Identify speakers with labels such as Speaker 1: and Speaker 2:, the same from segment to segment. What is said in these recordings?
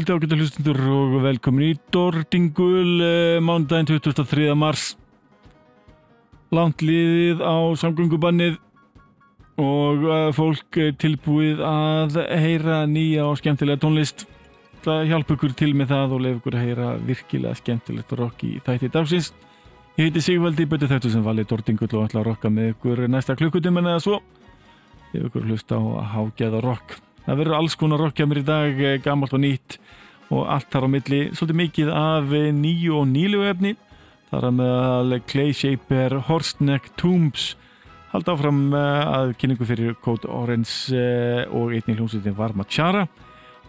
Speaker 1: kvöldi ágættu hlustundur og velkomin í Dordingul eh, mándaginn 23. mars. Langt liðið á samgöngubannið og eh, fólk tilbúið að heyra nýja og skemmtilega tónlist. Það hjálpa ykkur til með það og leif ykkur að heyra virkilega skemmtilegt rock í þætti dagsins. Ég heiti Sigvaldi, betur þetta sem valið Dordingull og ætla að rocka með ykkur næsta klukkutum en eða svo. Ég ykkur hlusta á að hágeða rock Það verður alls konar rockjamir í dag, eh, gammalt og nýtt og allt þar á milli, svolítið mikið af eh, nýju og nýlu efni. Það er með Clay Shaper, Horstneck, Tombs, halda áfram eh, að kynningu fyrir Code Orange og einnig hljómsveitin Varma Tjara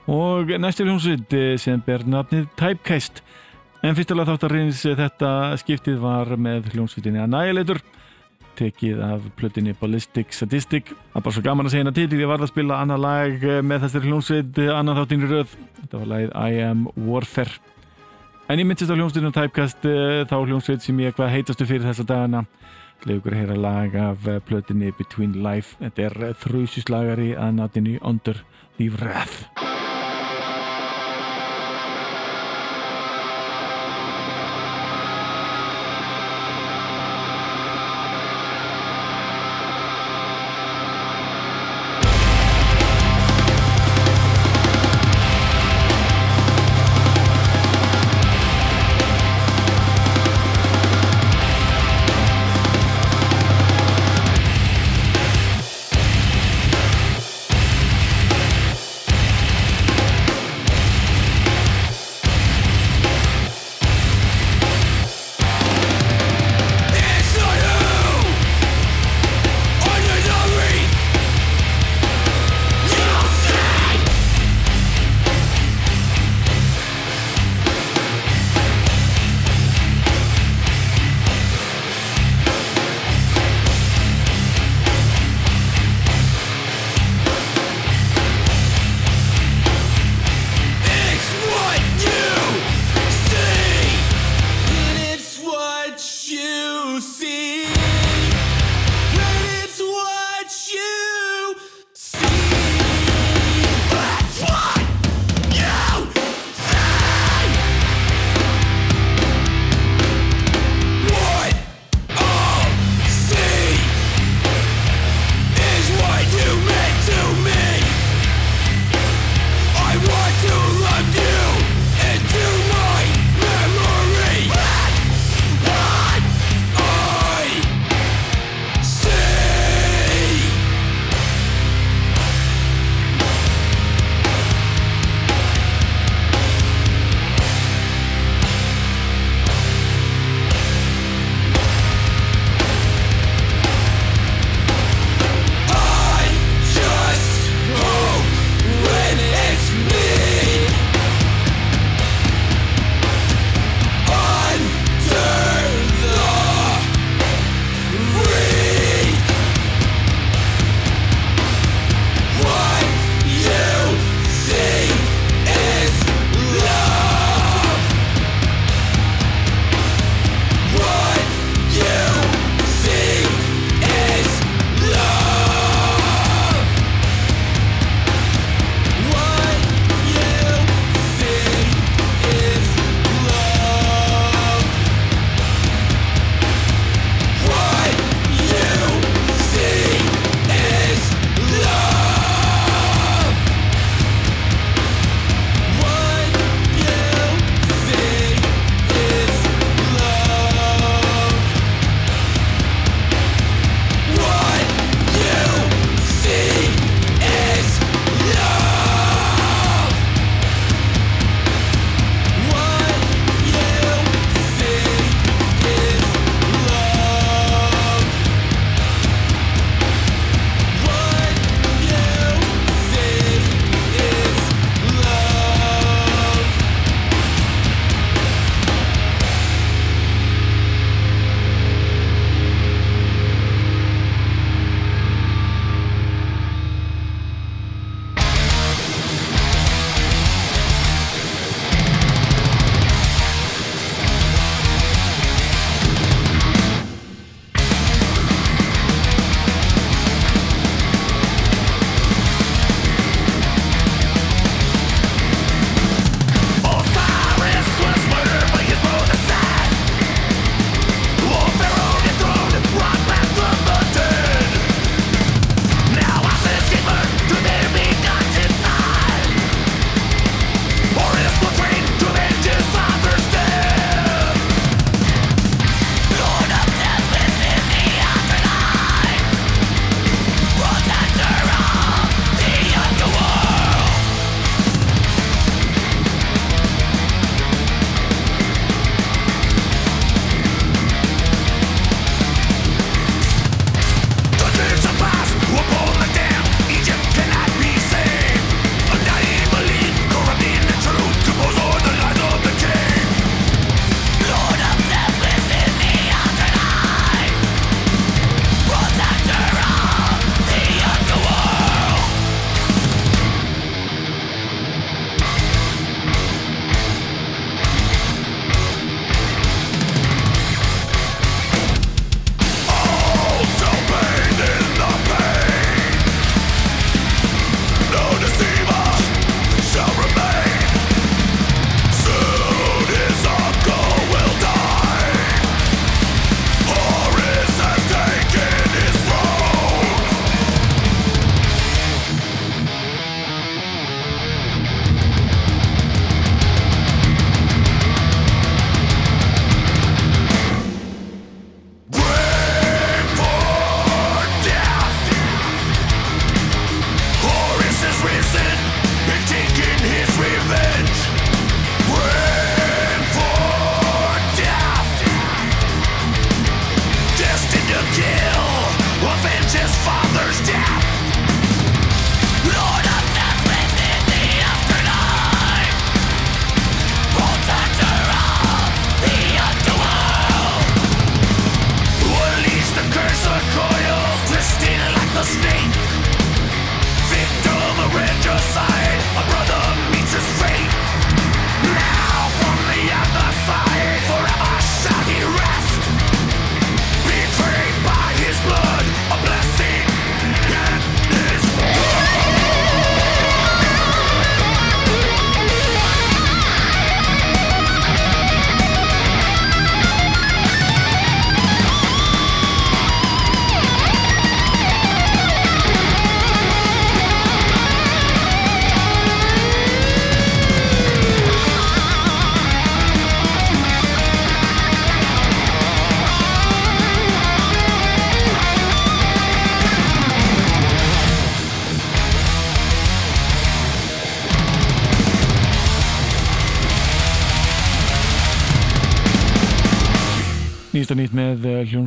Speaker 1: og næstir hljómsveit sem ber nafnið Typecast. En fyrstulega þáttarins þetta skiptið var með hljómsveitinni Annihilator tekið af plötinni Ballistic Sadistic. Það er bara svo gaman að segja hérna til ég var að spila annað lag eh, með þessari hljómsveit eh, annað þáttinn í röð. Þetta var lagið I Am Warfare. En ég myndist á hljómsveitinu Typecast eh, þá hljómsveit sem ég hvað heitastu fyrir þessa dagana. Leiður að heyra lag af plötinni Between Life. Þetta er þrjusislagari að náttinu Under the Wrath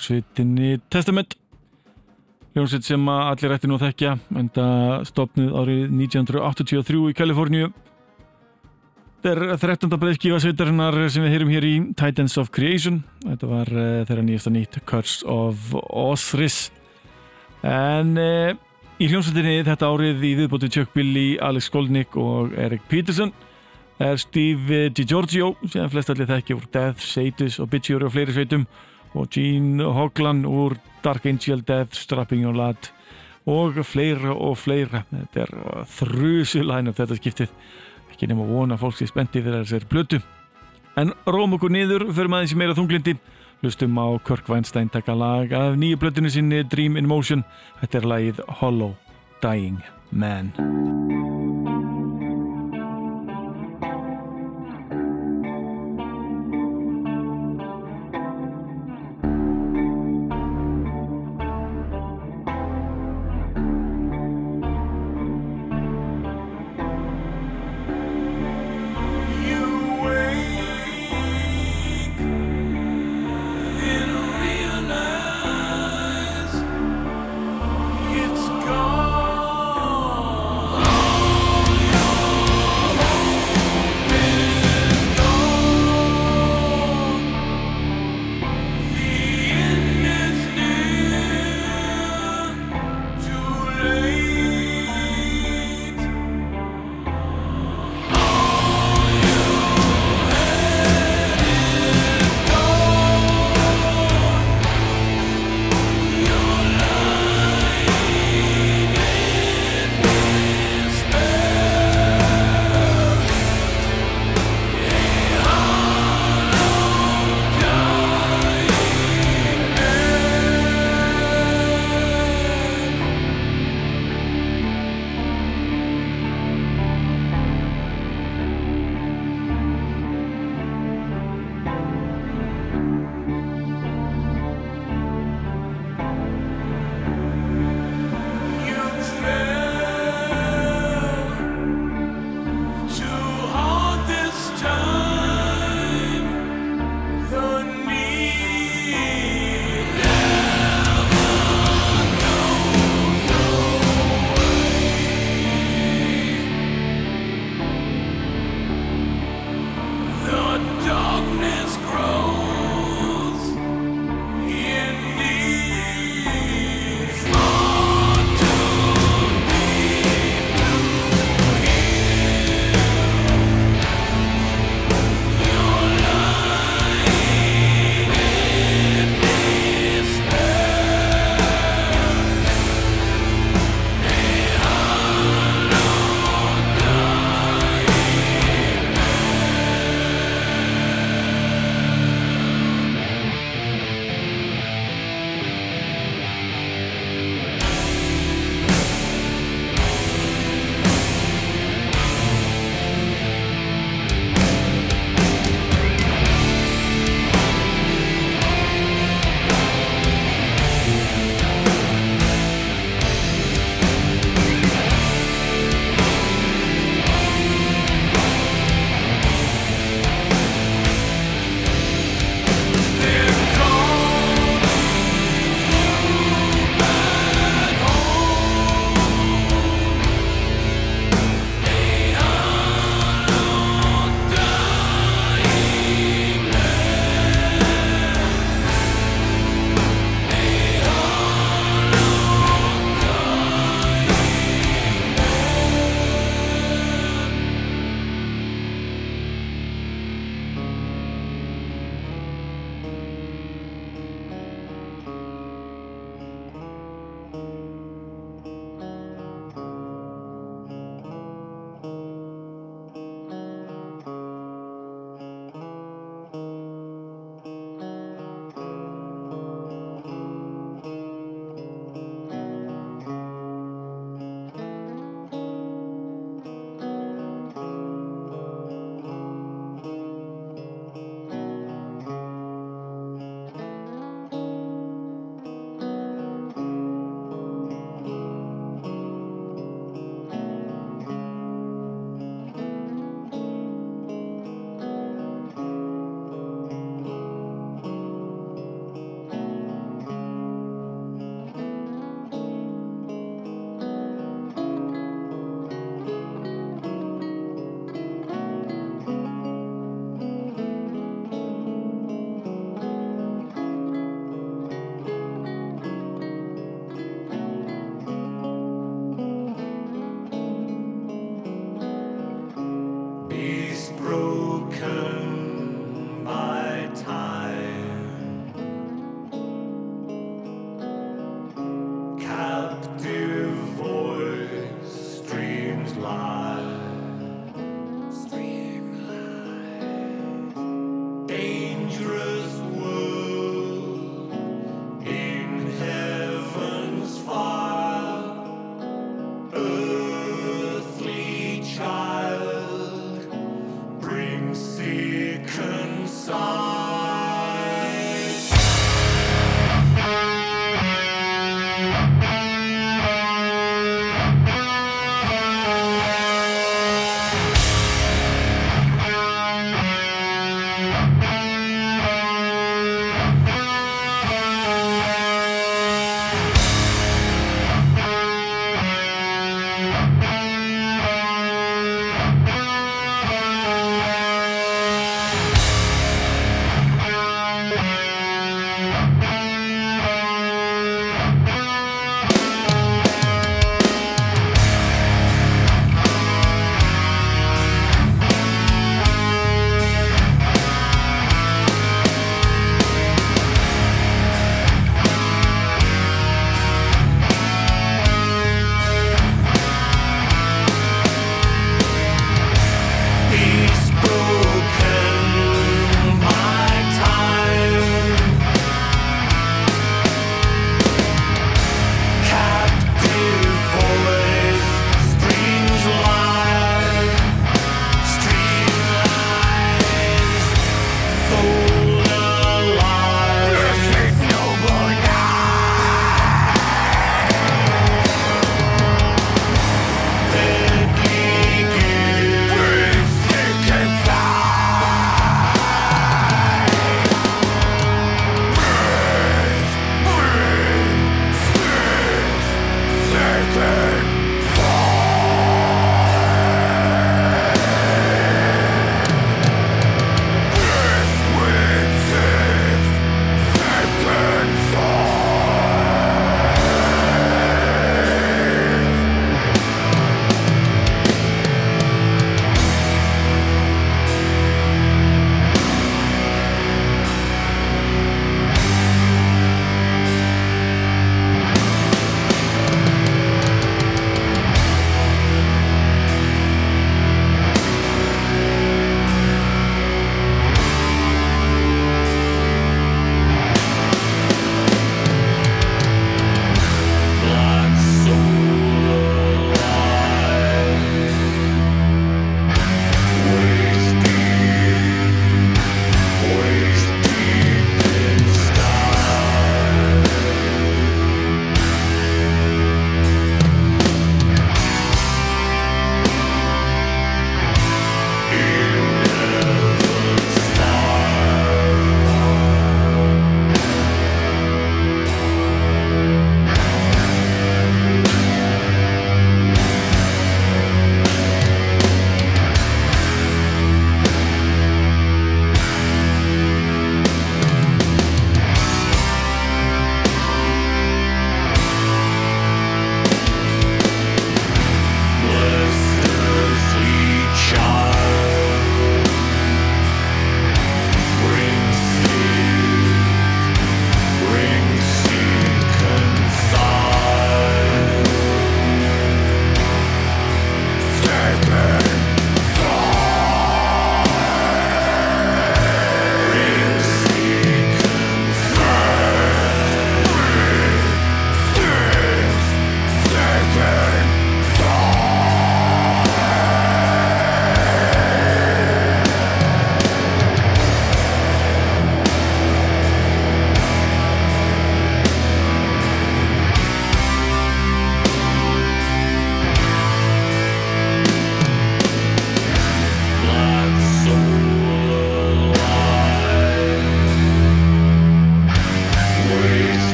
Speaker 1: hljómsveitinni Testament. Hljómsveit sem allir ætti nú að þekkja en það stopnið árið 1983 í Kaliforníu. Þetta er 13. breyðskífa sveitarinnar sem við heyrum hér í Titans of Creation. Þetta var uh, þeirra nýjasta nýtt Curse of Osiris. En uh, í hljómsveitinni þetta árið í viðbóti Chuck Billy, Alex Skolnick og Eric Peterson er Steve DiGiorgio sem flest allir þekki úr Death, Sadis og Bitchure og fleiri sveitum og Gene Hoglan úr Dark Angel, Death, Strapping Your Lad og fleira og fleira. Þetta er þrjusulæn og þetta skiptið. Ekki nema vona fólk sem spendi fyrir þessari blötu en róm okkur niður fyrir maður sem meira þunglindi hlustum á Kirk Weinstein taka lag af nýju blötinu sinni Dream in Motion. Þetta er lagið Hollow Dying Man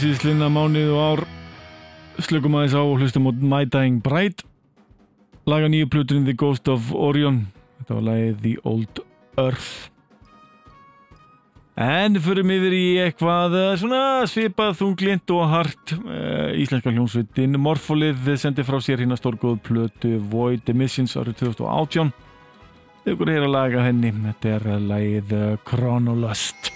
Speaker 1: síðslinna mánuð og ár. Slökum aðeins á og hlustum út My Dying Bride laga nýju pluturinn The Ghost of Orion. Þetta var lagið The Old Earth. En förum yfir í eitthvað eh, svona svipað þunglind og hart. Uh, íslenska hljómsveitin Morfolið sendi frá sér hérna stórgóð plötu Void Emissions árið 2018 Þau voru hér að laga henni. Þetta er lagið eh, Chronolust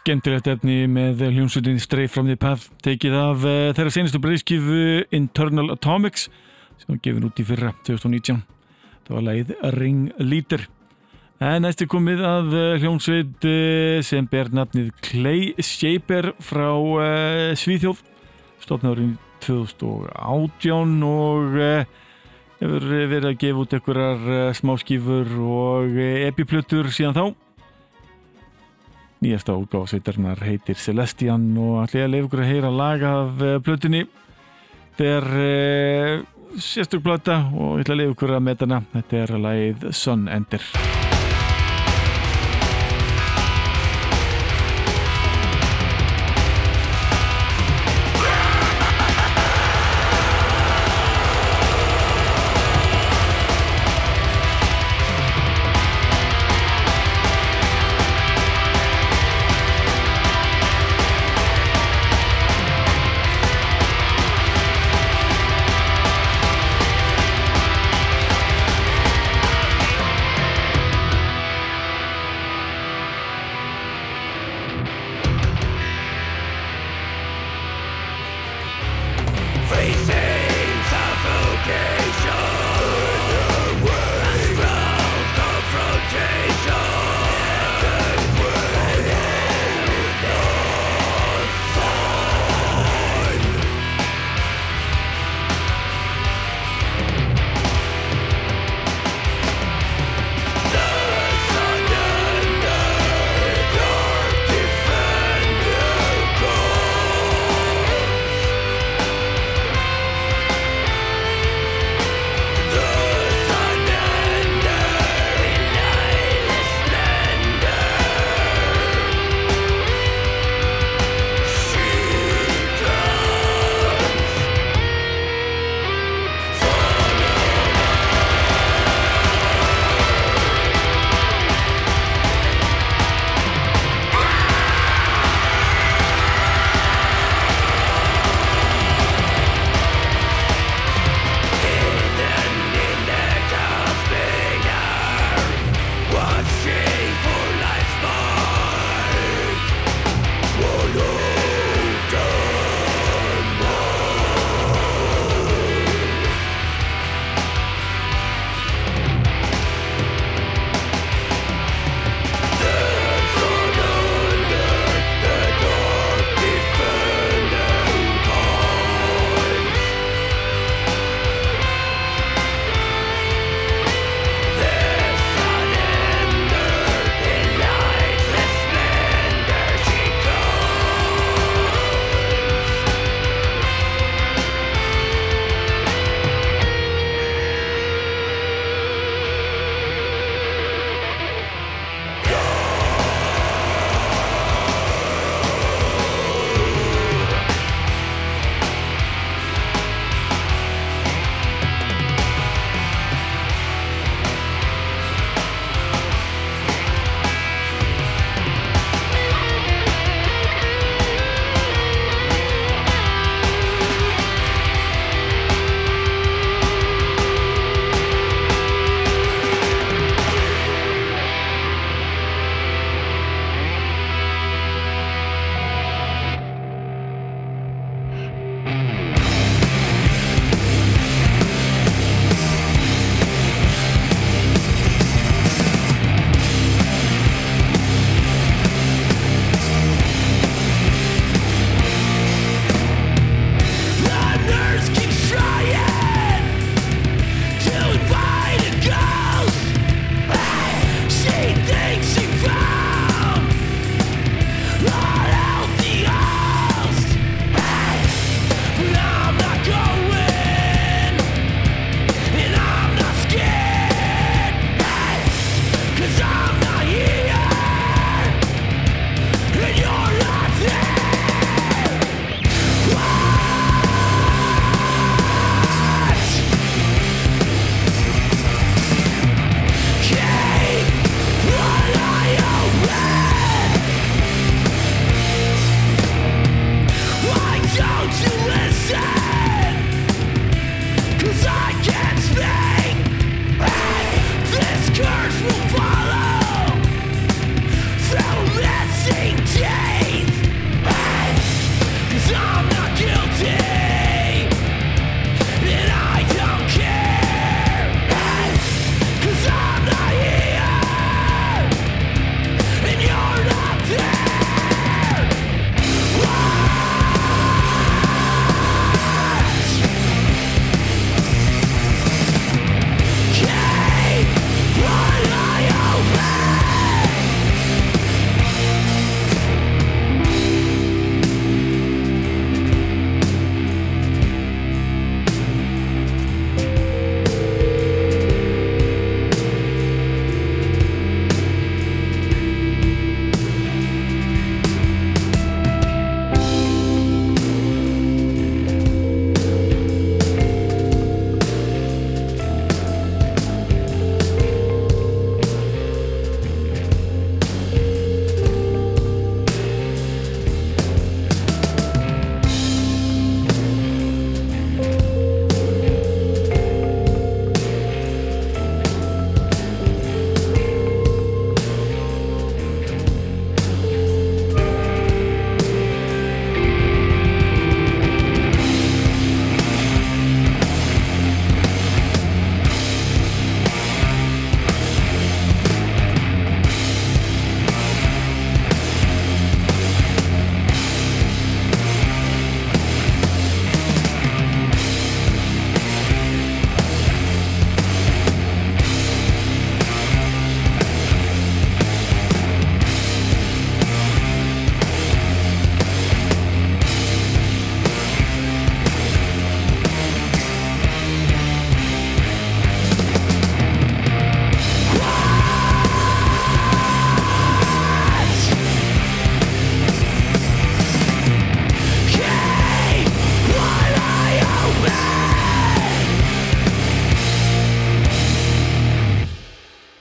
Speaker 1: skemmtilegt efni með hljómsveitin Strafe from the Path tekið af eh, þeirra senestu breyðskifu Internal Atomics sem var gefin út í fyrra 2019. Það var lægið Ring Leader en næstu komið að eh, hljómsveit eh, sem ber nafnið Clay Shaper frá Svíþjóð stofnarinn 2018 og hefur verið að gefa út einhverjar smáskifur og epiplötur síðan þá. Nýjasta útgáðsveitarnar heitir Celestian og allir að leifur að heyra lag af eh, plötunni. Þetta er e, sérstök plöta og ég ætla að leifur að metana. Þetta er lagið Sun Ender.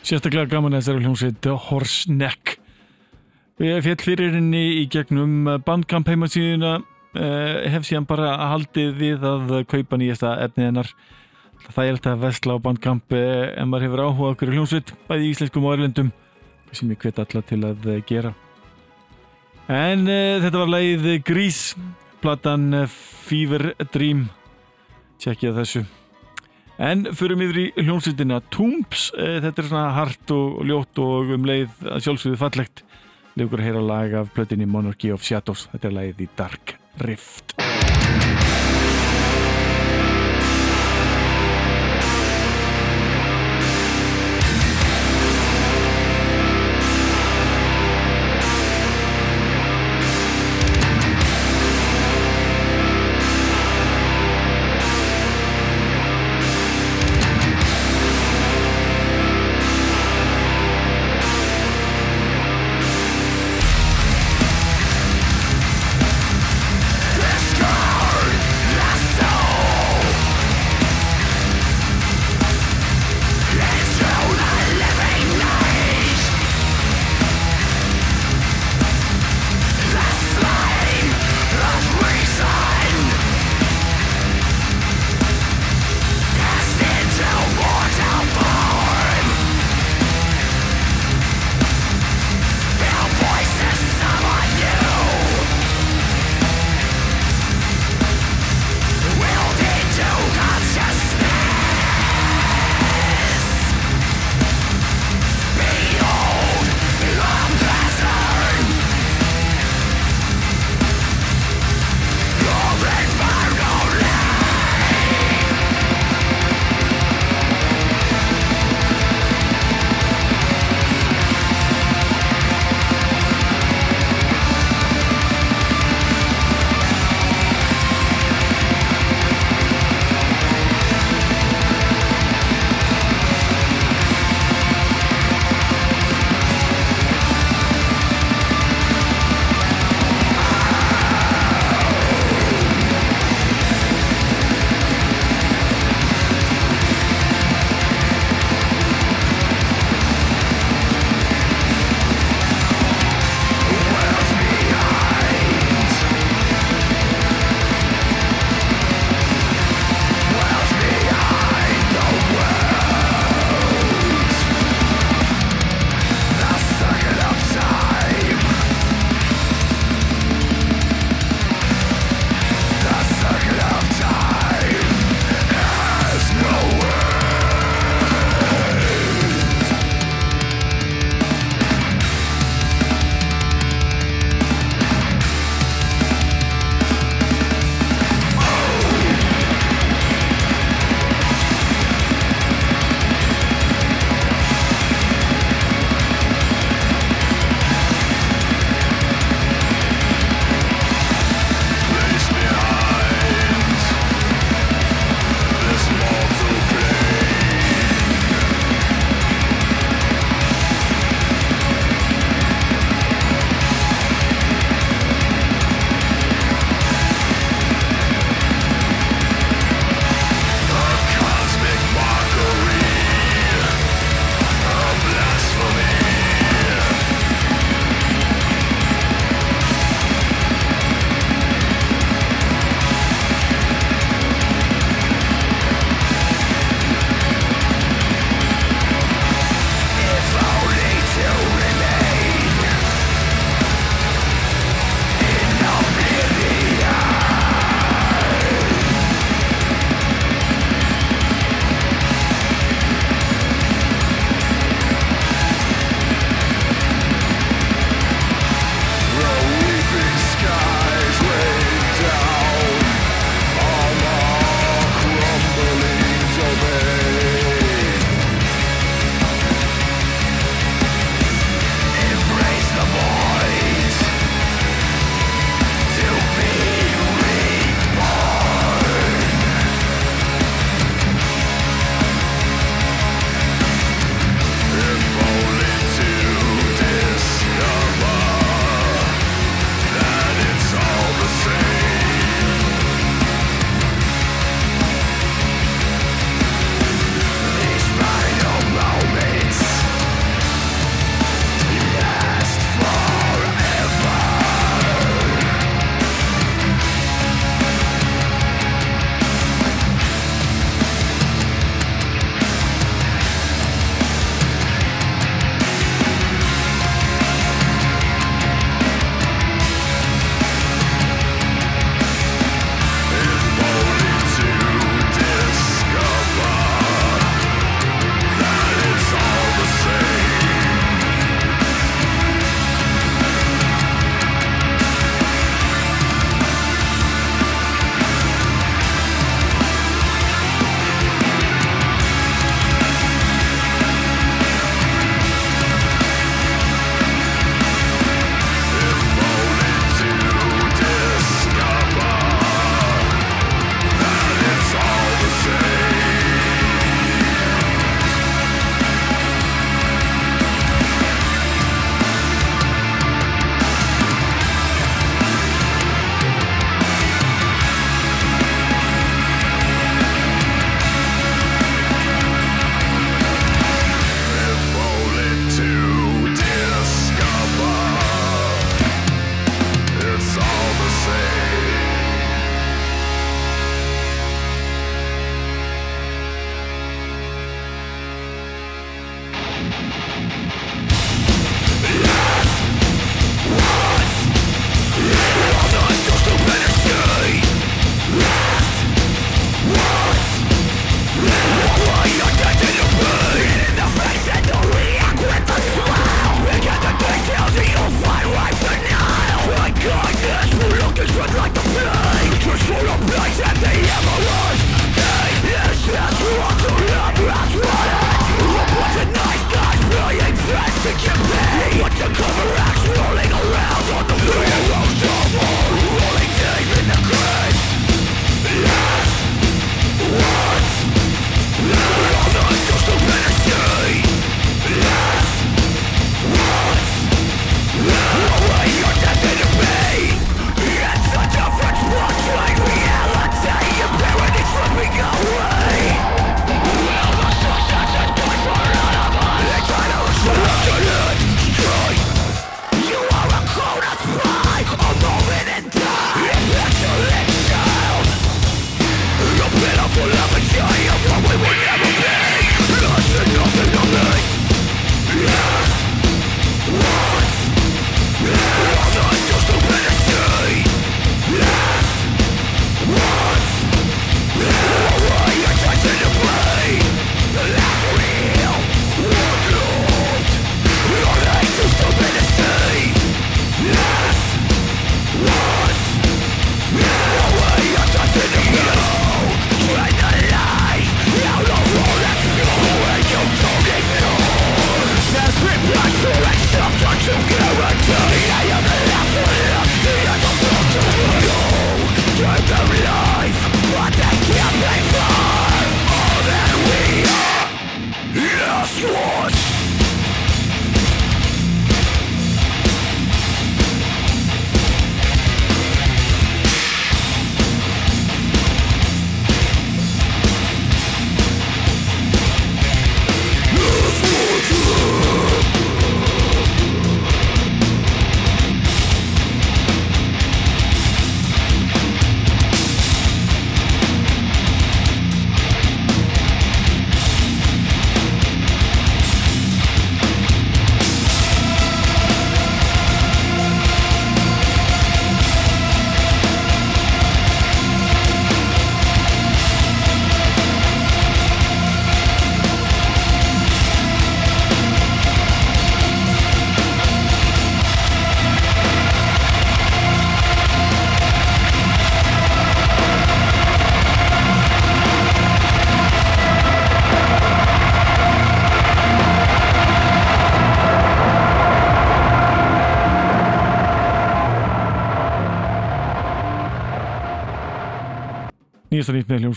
Speaker 1: Sérstaklega gaman að þessari hljómsveit Horseneck. Ég fjall fyrir henni í gegnum bandkamp heimasíðuna uh, hef síðan bara haldið við að kaupa nýjasta efnið hennar. Það er alltaf að vesla á bandkamp en maður hefur áhuga okkur hljómsveit bæði í íslenskum og erlendum sem ég hvet alla til að uh, gera. En þetta var lagið Grís, platan Fever Dream. Tjekkja þessu. En förum yfir í hljómsveitina Tombs, eh, þetta er svona hart og ljótt og um leið að sjálfsögðu fallegt. Legur að heyra lag af plötinni Monarchy of Shadows, þetta er lagið í Dark Rift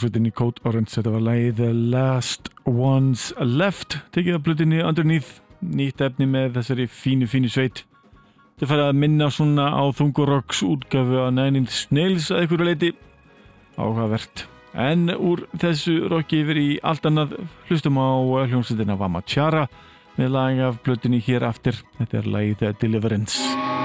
Speaker 1: hljómsveitinni Code Orange. Þetta var lagið The Last Ones Left. Tekið af blutinni Underneath. Nýtt efni með þessari fínu fínu sveit. Þetta færði að minna svona á Þungurokks útgafu að Nine Inch Nails að einhverju leiti áhugavert. En úr þessu rocki yfir í allt annað hlustum á hljómsveitina Vamachara með lag af blutinni hér aftur. Þetta er lagið The Deliverance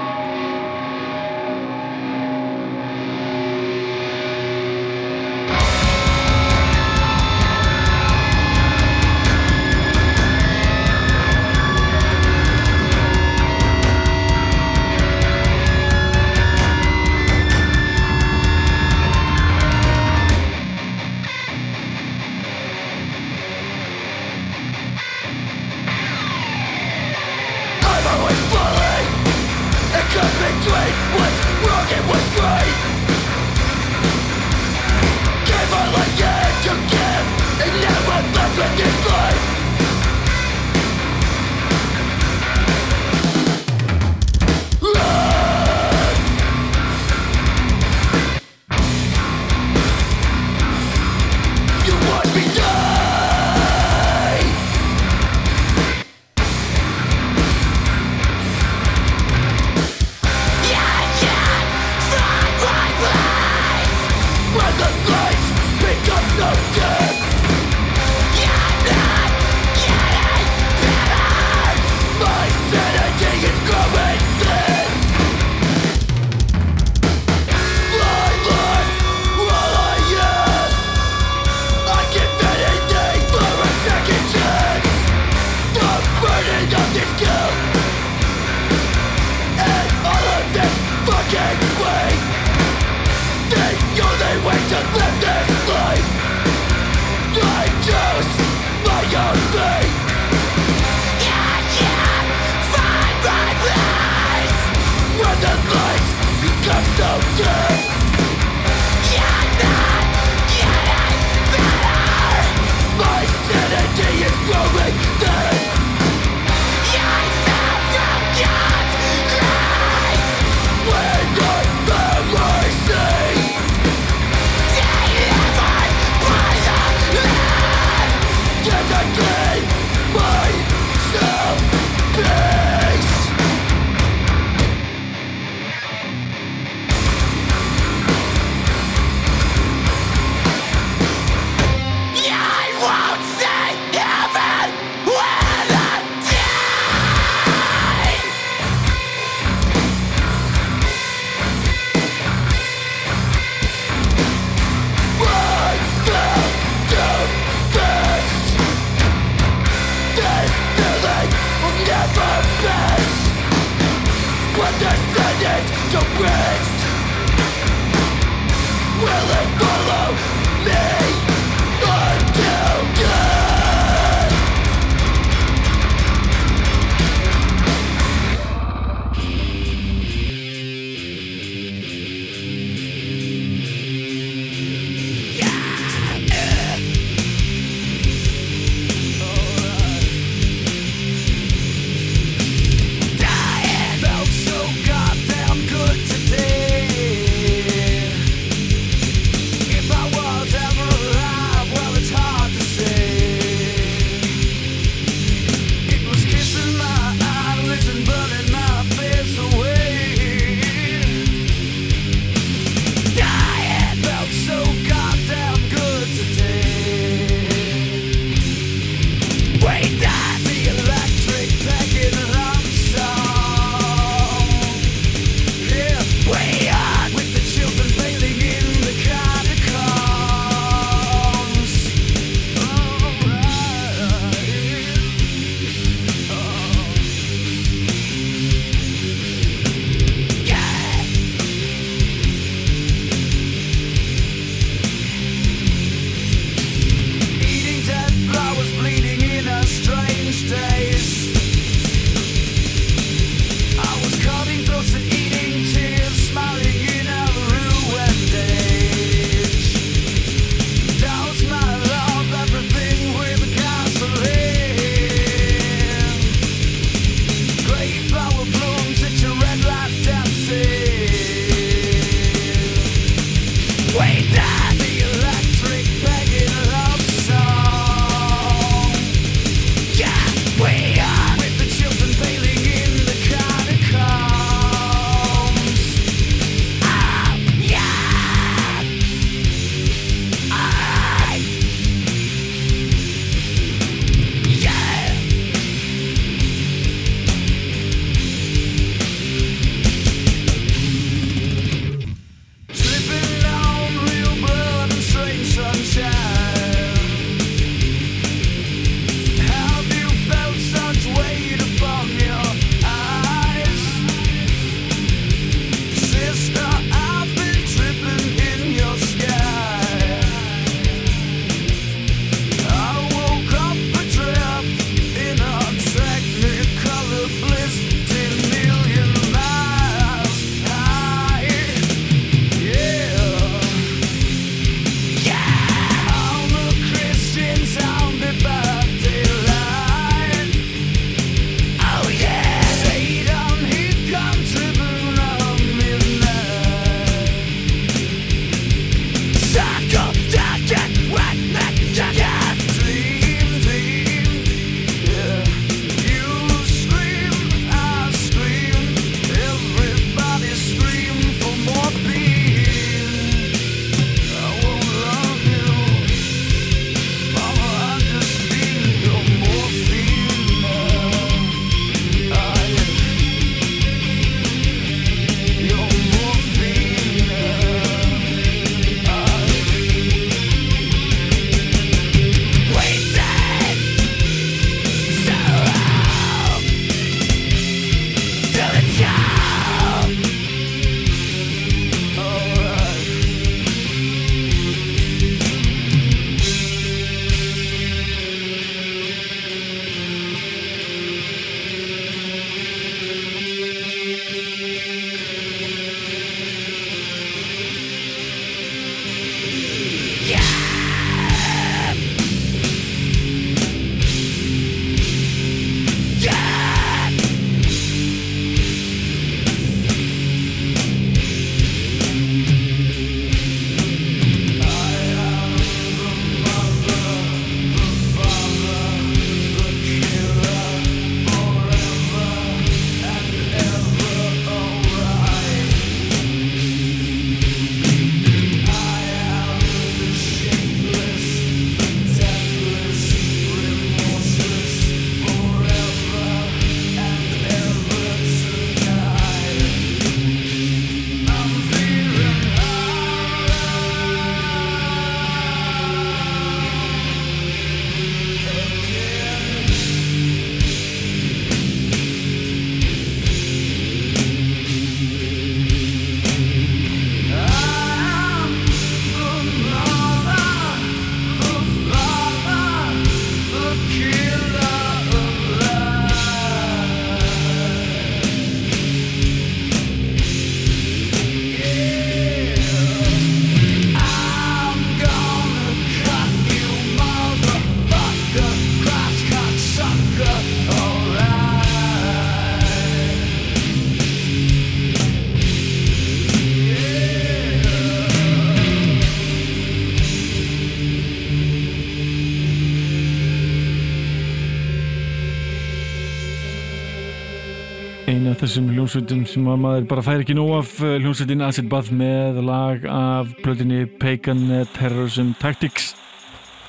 Speaker 2: hljómsveitum sem að maður bara fær ekki nóg af eh, hljómsveitin Acid Bath með lag af plötinni Pagan Terrorism Tactics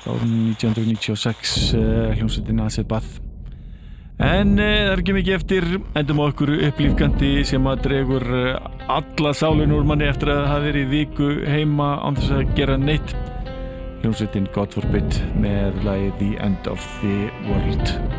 Speaker 2: frá 1996 eh, hljómsveitin Acid Bath. En það er ekki mikið eftir endum á okkur upplýfgandi sem að dregur eh, alla sálun úr manni eftir að það hafi verið viku heima án þess að gera neitt. Hljómsveitin God Forbid með lagið The End of the World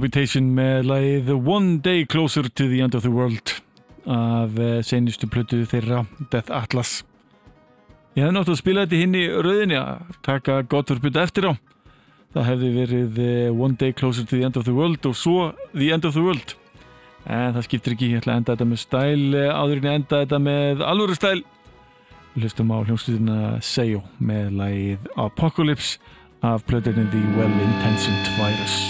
Speaker 1: Decapitation með lagið One Day Closer to the End of the World af eh, seinustu plötu þeirra Death Atlas. Ég hefði nátt að spila þetta hinn í rauðinni að taka gott fyrir bytta eftir á. Það hefði verið eh, One Day Closer to the End of the World og svo The End of the World. En það skiptir ekki, ég ætla að enda þetta með stæl eh, áður en enda þetta með alvöru stæl. Við hlustum á hljómsveitina Seyo með lagið Apocalypse af plötunni The Well-Intentioned Virus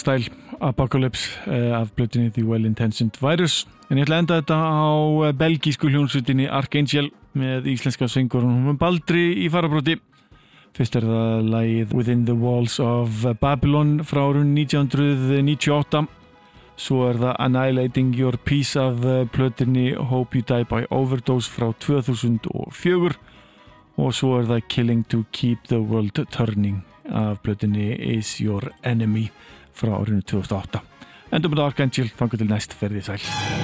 Speaker 2: stæl Apocalypse eh, af blötinni The Well Intentioned Virus. En ég ætla að enda þetta á eh, belgísku hljónsutinni Archangel með íslenska söngurinn Baldri í farabróti fyrst er það lagið Within the Walls of Babylon frá árun 1998 svo er það Annihilating Your Peace af eh, plötinni Hope You Die by Overdose frá 2004 og svo er það Killing to Keep the World Turning af plötinni Is Your Enemy frá árinu 2008 Endum með Archangel, fangur til næst ferðið sæl